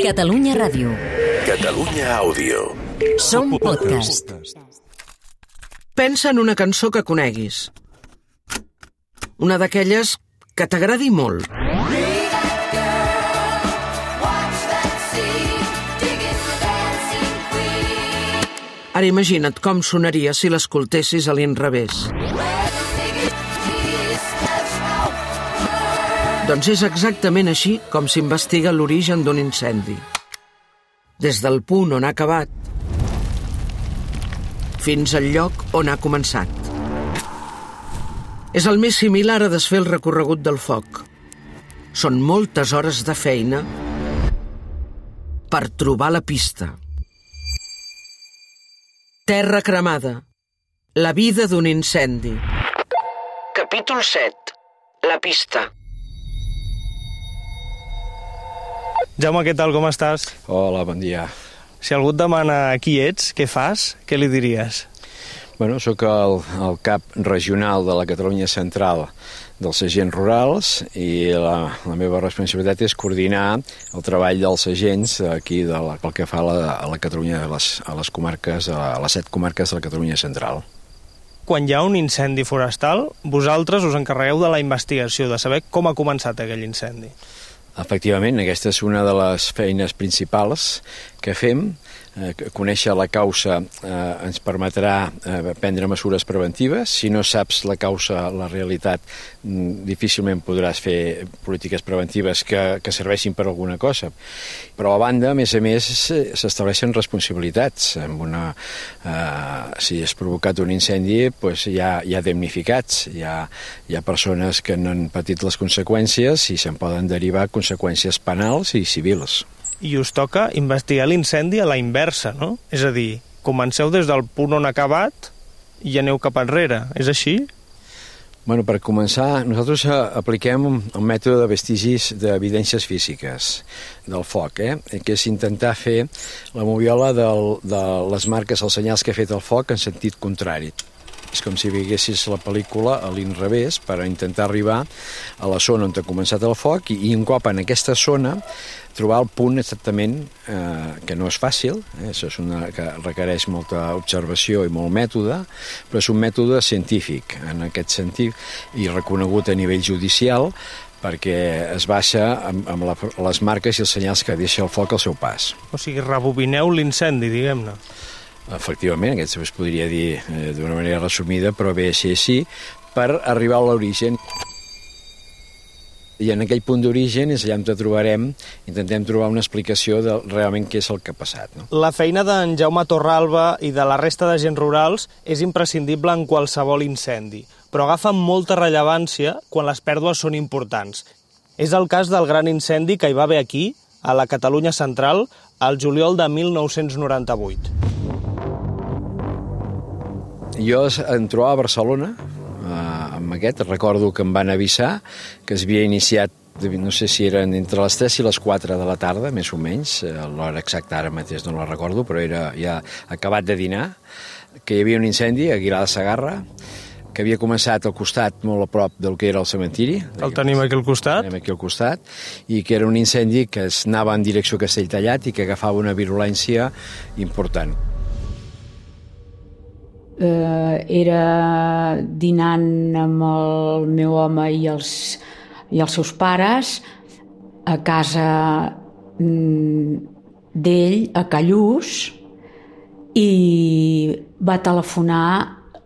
Catalunya Ràdio. Catalunya Àudio. Som podcast. Pensa en una cançó que coneguis. Una d'aquelles que t'agradi molt. Ara imagina't com sonaria si l'escoltessis a l'inrevés. Doncs és exactament així com s'investiga l'origen d'un incendi. Des del punt on ha acabat fins al lloc on ha començat. És el més similar a desfer el recorregut del foc. Són moltes hores de feina per trobar la pista. Terra cremada. La vida d'un incendi. Capítol 7. La pista. Jaume, què tal, com estàs? Hola, bon dia. Si algú et demana qui ets, què fas, què li diries? Bueno, sóc el, el cap regional de la Catalunya Central dels agents rurals i la, la meva responsabilitat és coordinar el treball dels agents aquí de la, pel que fa a la, a la Catalunya, a les, a les comarques, a les set comarques de la Catalunya Central. Quan hi ha un incendi forestal, vosaltres us encarregueu de la investigació, de saber com ha començat aquell incendi. Efectivament, aquesta és una de les feines principals que fem. Eh, conèixer la causa eh, ens permetrà eh, prendre mesures preventives. Si no saps la causa, la realitat, mm, difícilment podràs fer polítiques preventives que, que serveixin per alguna cosa. Però a banda, a més a més, s'estableixen responsabilitats. Amb una, eh, si has provocat un incendi, pues hi, ha, hi ha damnificats, hi ha, hi ha persones que no han patit les conseqüències i se'n poden derivar conseqüències penals i civils i us toca investigar l'incendi a la inversa, no? És a dir, comenceu des del punt on ha acabat i aneu cap enrere, és així? Bueno, per començar, nosaltres eh, apliquem un mètode de vestigis d'evidències físiques del foc, eh? que és intentar fer la moviola del, de les marques, els senyals que ha fet el foc en sentit contrari. És com si veiessis la pel·lícula a l'inrevés per intentar arribar a la zona on ha començat el foc i, i un cop en aquesta zona trobar el punt exactament, eh, que no és fàcil, eh, això és una que requereix molta observació i molt mètode, però és un mètode científic en aquest sentit i reconegut a nivell judicial perquè es baixa amb, amb la, les marques i els senyals que deixa el foc al seu pas. O sigui, rebobineu l'incendi, diguem-ne. Efectivament, aquest es podria dir eh, d'una manera resumida, però bé així així, per arribar a l'origen. I en aquell punt d'origen és allà on trobarem, intentem trobar una explicació de realment què és el que ha passat. No? La feina d'en Jaume Torralba i de la resta de gent rurals és imprescindible en qualsevol incendi, però agafa molta rellevància quan les pèrdues són importants. És el cas del gran incendi que hi va haver aquí, a la Catalunya Central, al juliol de 1998. Jo em trobava a Barcelona, eh, amb aquest, recordo que em van avisar que es havia iniciat no sé si eren entre les 3 i les 4 de la tarda, més o menys, eh, l'hora exacta ara mateix no la recordo, però era ja acabat de dinar, que hi havia un incendi a Aguilar de Sagarra, que havia començat al costat, molt a prop del que era el cementiri. El tenim aquí al costat. Tenim aquí al costat, i que era un incendi que es anava en direcció a Castelltallat i que agafava una virulència important eh, era dinant amb el meu home i els, i els seus pares a casa mm, d'ell, a Callús, i va telefonar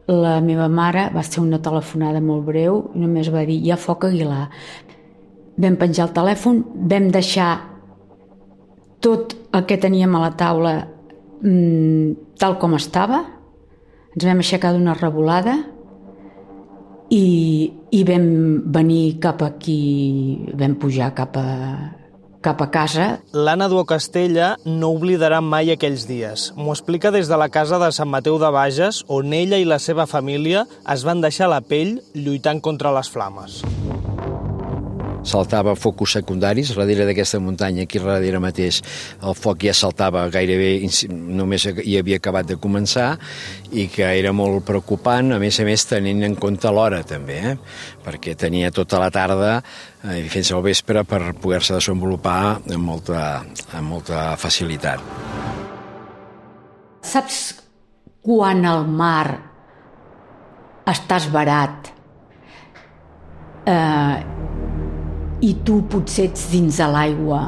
la meva mare, va ser una telefonada molt breu, només va dir, hi ha foc a Aguilar. Vam penjar el telèfon, vam deixar tot el que teníem a la taula mm, tal com estava, ens vam aixecar d'una revolada i, i vam venir cap aquí, vam pujar cap a, cap a casa. L'Anna Duo Castella no oblidarà mai aquells dies. M'ho explica des de la casa de Sant Mateu de Bages, on ella i la seva família es van deixar la pell lluitant contra les flames. Saltava focus secundaris, darrere d'aquesta muntanya, aquí darrere mateix, el foc ja saltava gairebé, només hi havia acabat de començar, i que era molt preocupant, a més a més tenint en compte l'hora també, eh? perquè tenia tota la tarda eh, fins al vespre per poder-se desenvolupar amb molta, amb molta facilitat. Saps quan el mar està esbarat eh, i tu potser ets dins de l'aigua,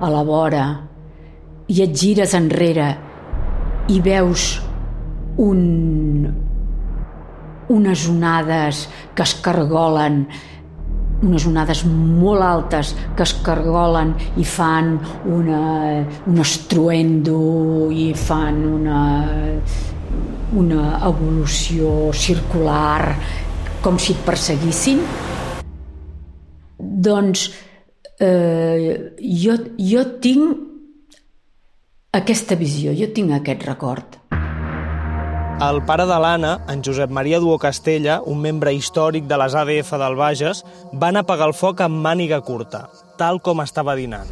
a la vora, i et gires enrere. I veus un, unes onades que es cargolen. Unes onades molt altes que es cargolen i fan una, un estruendo i fan una, una evolució circular com si et perseguissin doncs eh, jo, jo tinc aquesta visió, jo tinc aquest record. El pare de l'Anna, en Josep Maria Duo Castella, un membre històric de les ADF del Bages, van apagar el foc amb màniga curta, tal com estava dinant.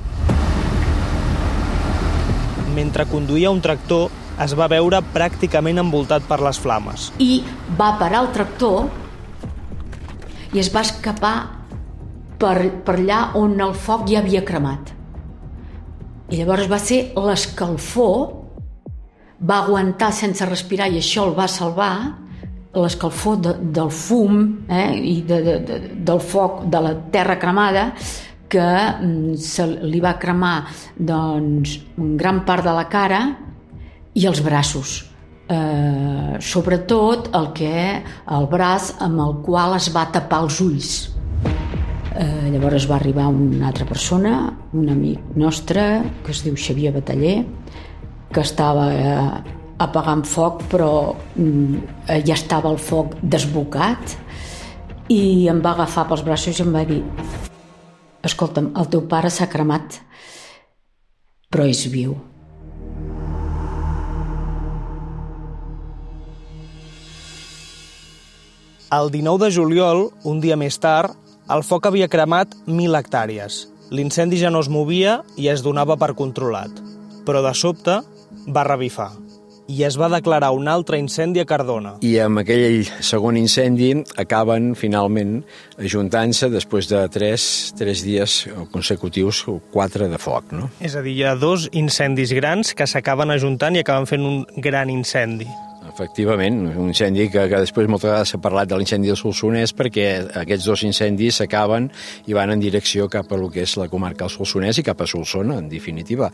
Mentre conduïa un tractor, es va veure pràcticament envoltat per les flames. I va parar el tractor i es va escapar per, per allà on el foc ja havia cremat. I llavors va ser l'escalfor va aguantar sense respirar i això el va salvar, l'escalfor de, del fum eh, i de, de, de, del foc de la terra cremada que mm, se li va cremar doncs, un gran part de la cara i els braços. Eh, sobretot el que el braç amb el qual es va tapar els ulls. Eh, llavors va arribar una altra persona, un amic nostre, que es diu Xavier Bataller, que estava eh, apagant foc, però eh, ja estava el foc desbocat i em va agafar pels braços i em va dir escolta'm, el teu pare s'ha cremat, però és viu. El 19 de juliol, un dia més tard, el foc havia cremat 1.000 hectàrees. L'incendi ja no es movia i es donava per controlat. Però de sobte, va revifar i es va declarar un altre incendi a Cardona. I amb aquell segon incendi acaben finalment ajuntant-se després de tres, tres dies consecutius, o quatre de foc. No? És a dir, hi ha dos incendis grans que s'acaben ajuntant i acaben fent un gran incendi. Efectivament, un incendi que, que després moltes vegades s'ha parlat de l'incendi del Solsonès perquè aquests dos incendis s'acaben i van en direcció cap a lo que és la comarca del Solsonès i cap a Solsona, en definitiva.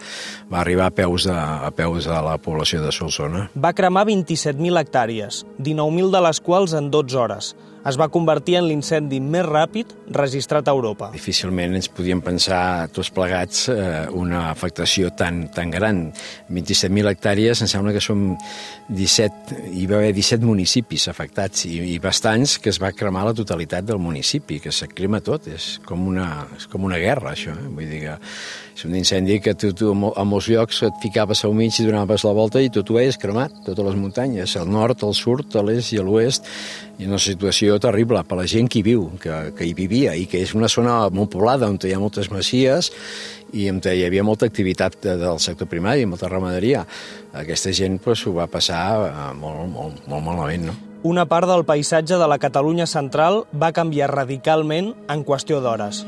Va arribar a peus de, a peus de la població de Solsona. Va cremar 27.000 hectàrees, 19.000 de les quals en 12 hores es va convertir en l'incendi més ràpid registrat a Europa. Difícilment ens podíem pensar tots plegats eh, una afectació tan, tan gran. 27.000 hectàrees, em sembla que són 17, hi va haver 17 municipis afectats i, i bastants que es va cremar la totalitat del municipi, que se crema tot, és com una, és com una guerra això, eh? vull dir que és un incendi que tu, tu a molts llocs et ficaves al mig i donaves la volta i tot ho veies cremat, totes les muntanyes, al nord, al sud, a l'est i a l'oest, i una situació terrible per la gent que hi viu, que, que hi vivia, i que és una zona molt poblada on hi ha moltes masies i on hi havia molta activitat del sector primari, molta ramaderia. Aquesta gent pues, ho va passar eh, molt, molt, molt malament, no? Una part del paisatge de la Catalunya central va canviar radicalment en qüestió d'hores.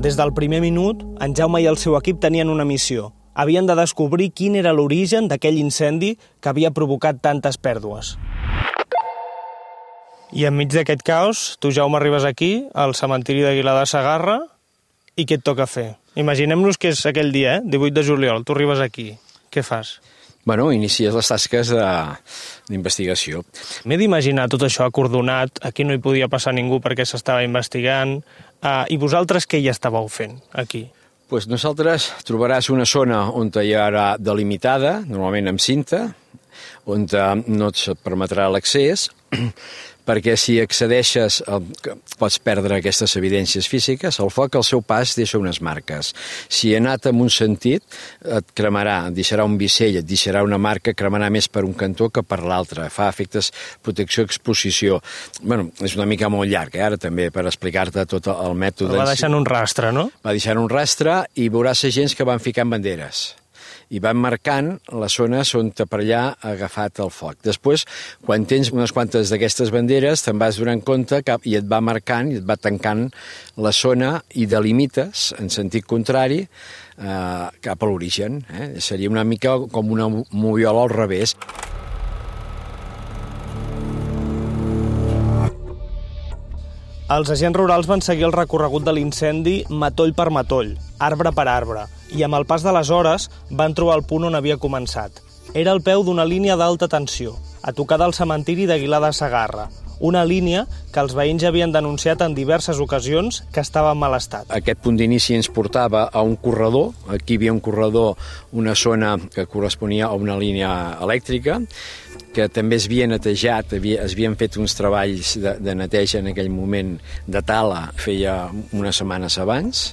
Des del primer minut, en Jaume i el seu equip tenien una missió. Havien de descobrir quin era l'origen d'aquell incendi que havia provocat tantes pèrdues. I enmig d'aquest caos, tu, Jaume, arribes aquí, al cementiri d'Aguilar de Sagarra, i què et toca fer? Imaginem-nos que és aquell dia, eh? 18 de juliol, tu arribes aquí. Què fas? Bueno, inicies les tasques d'investigació. M'he d'imaginar tot això acordonat, aquí no hi podia passar ningú perquè s'estava investigant, Uh, I vosaltres què hi estàveu fent aquí? Pues nosaltres trobaràs una zona on hi haurà delimitada, normalment amb cinta, on no et permetrà l'accés, perquè si accedeixes pots perdre aquestes evidències físiques, el foc al seu pas deixa unes marques. Si ha anat en un sentit, et cremarà, et deixarà un vicell, et deixarà una marca, cremarà més per un cantó que per l'altre. Fa efectes protecció, exposició. bueno, és una mica molt llarg, eh, ara també, per explicar-te tot el mètode. Però va deixant un rastre, no? Va deixant un rastre i veuràs agents que van ficant banderes i van marcant les zones on per allà ha agafat el foc. Després, quan tens unes quantes d'aquestes banderes, te'n vas donant compte que, i et va marcant i et va tancant la zona i delimites, en sentit contrari, eh, cap a l'origen. Eh? Seria una mica com una moviola al revés. Els agents rurals van seguir el recorregut de l'incendi matoll per matoll, arbre per arbre, i amb el pas de les hores van trobar el punt on havia començat. Era el peu d'una línia d'alta tensió, a tocar del cementiri d'Aguilar de Sagarra, una línia que els veïns havien denunciat en diverses ocasions que estava en mal estat. Aquest punt d'inici ens portava a un corredor, aquí hi havia un corredor, una zona que corresponia a una línia elèctrica, que també es havia netejat, havia, es havien fet uns treballs de, de neteja en aquell moment de tala, feia unes setmanes abans,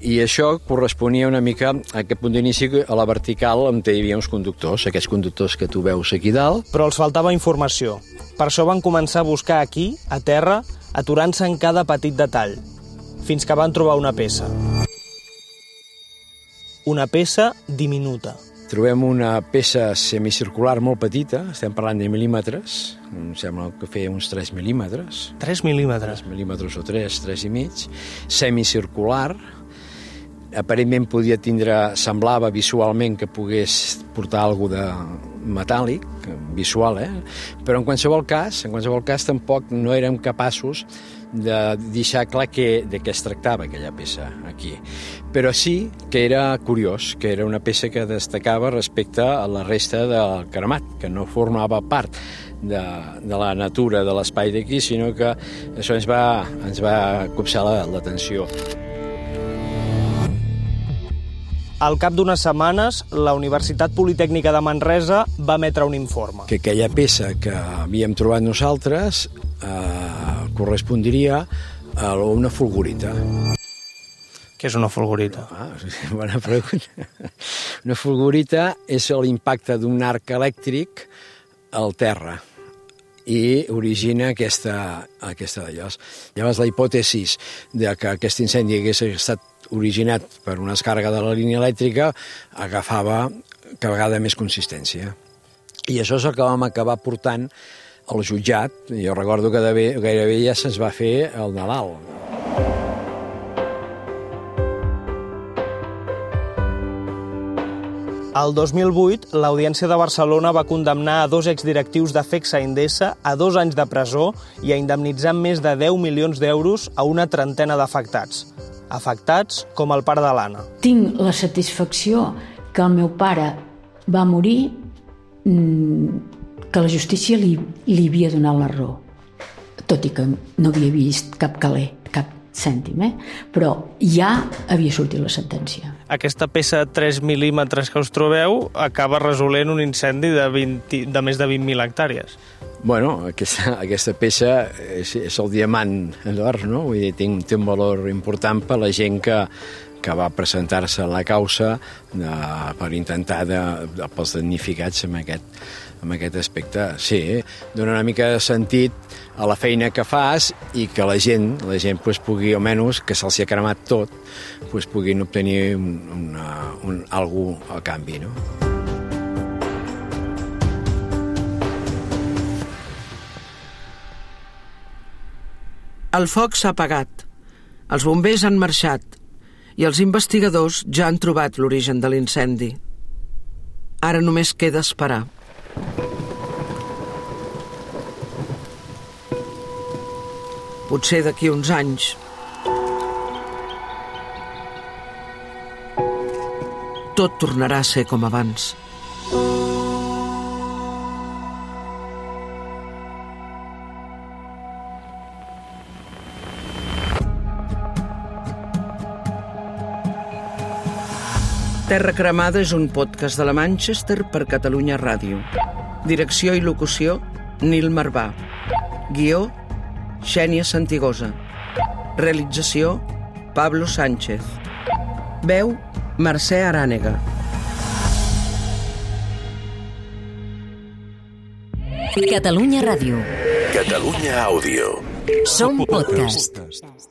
i això corresponia una mica a aquest punt d'inici a la vertical on hi havia uns conductors, aquests conductors que tu veus aquí dalt. Però els faltava informació. Per això van començar a buscar aquí, a terra, aturant-se en cada petit detall, fins que van trobar una peça. Una peça diminuta. Trobem una peça semicircular molt petita, estem parlant de mil·límetres, em sembla que feia uns 3 mil·límetres. 3 mil·límetres? 3 mil·límetres o 3, 3 i mig, semicircular, aparentment podia tindre, semblava visualment que pogués portar alguna de metàl·lic, visual, eh? però en qualsevol cas, en qualsevol cas tampoc no érem capaços de deixar clar que, de què es tractava aquella peça aquí. Però sí que era curiós, que era una peça que destacava respecte a la resta del cremat, que no formava part de, de la natura de l'espai d'aquí, sinó que això ens va, ens va copsar l'atenció. La, al cap d'unes setmanes, la Universitat Politècnica de Manresa va emetre un informe. Que aquella peça que havíem trobat nosaltres eh, correspondria a una fulgurita. Què és una fulgurita? Ah, bona pregunta. Una fulgurita és l'impacte d'un arc elèctric al terra i origina aquesta, aquesta d'allò. Llavors, la hipòtesi de que aquest incendi hagués estat originat per una escàrrega de la línia elèctrica agafava cada vegada més consistència. I això és el que vam acabar portant al jutjat. Jo recordo que gairebé ja se'ns va fer el Nadal. El 2008, l'Audiència de Barcelona va condemnar a dos exdirectius de FEXA Endesa a dos anys de presó i a indemnitzar més de 10 milions d'euros a una trentena d'afectats. Afectats com el pare de l'Anna. Tinc la satisfacció que el meu pare va morir mm, que la justícia li, li havia donat la raó tot i que no havia vist cap caler, cap cèntim, eh? però ja havia sortit la sentència. Aquesta peça de 3 mil·límetres que us trobeu acaba resolent un incendi de, 20, de més de 20.000 hectàrees. Bueno, aquesta, aquesta peça és, és el diamant d'or, no? Vull dir, té, té un valor important per la gent que, que va presentar-se a la causa de, per intentar de, de, pels damnificats amb aquest, amb aquest aspecte. Sí, dona una mica de sentit a la feina que fas i que la gent, la gent pues, pugui, almenys, que se'ls ha cremat tot, pues, puguin obtenir un, una, un, algú a canvi, no? El foc s'ha apagat, els bombers han marxat i els investigadors ja han trobat l'origen de l'incendi. Ara només queda esperar. Potser d'aquí uns anys tot tornarà a ser com abans. Terra Cremada és un podcast de la Manchester per Catalunya Ràdio. Direcció i locució, Nil Marvà. Guió, Xènia Santigosa. Realització, Pablo Sánchez. Veu, Mercè Arànega. Catalunya Ràdio. Catalunya Àudio. Som podcast. podcast.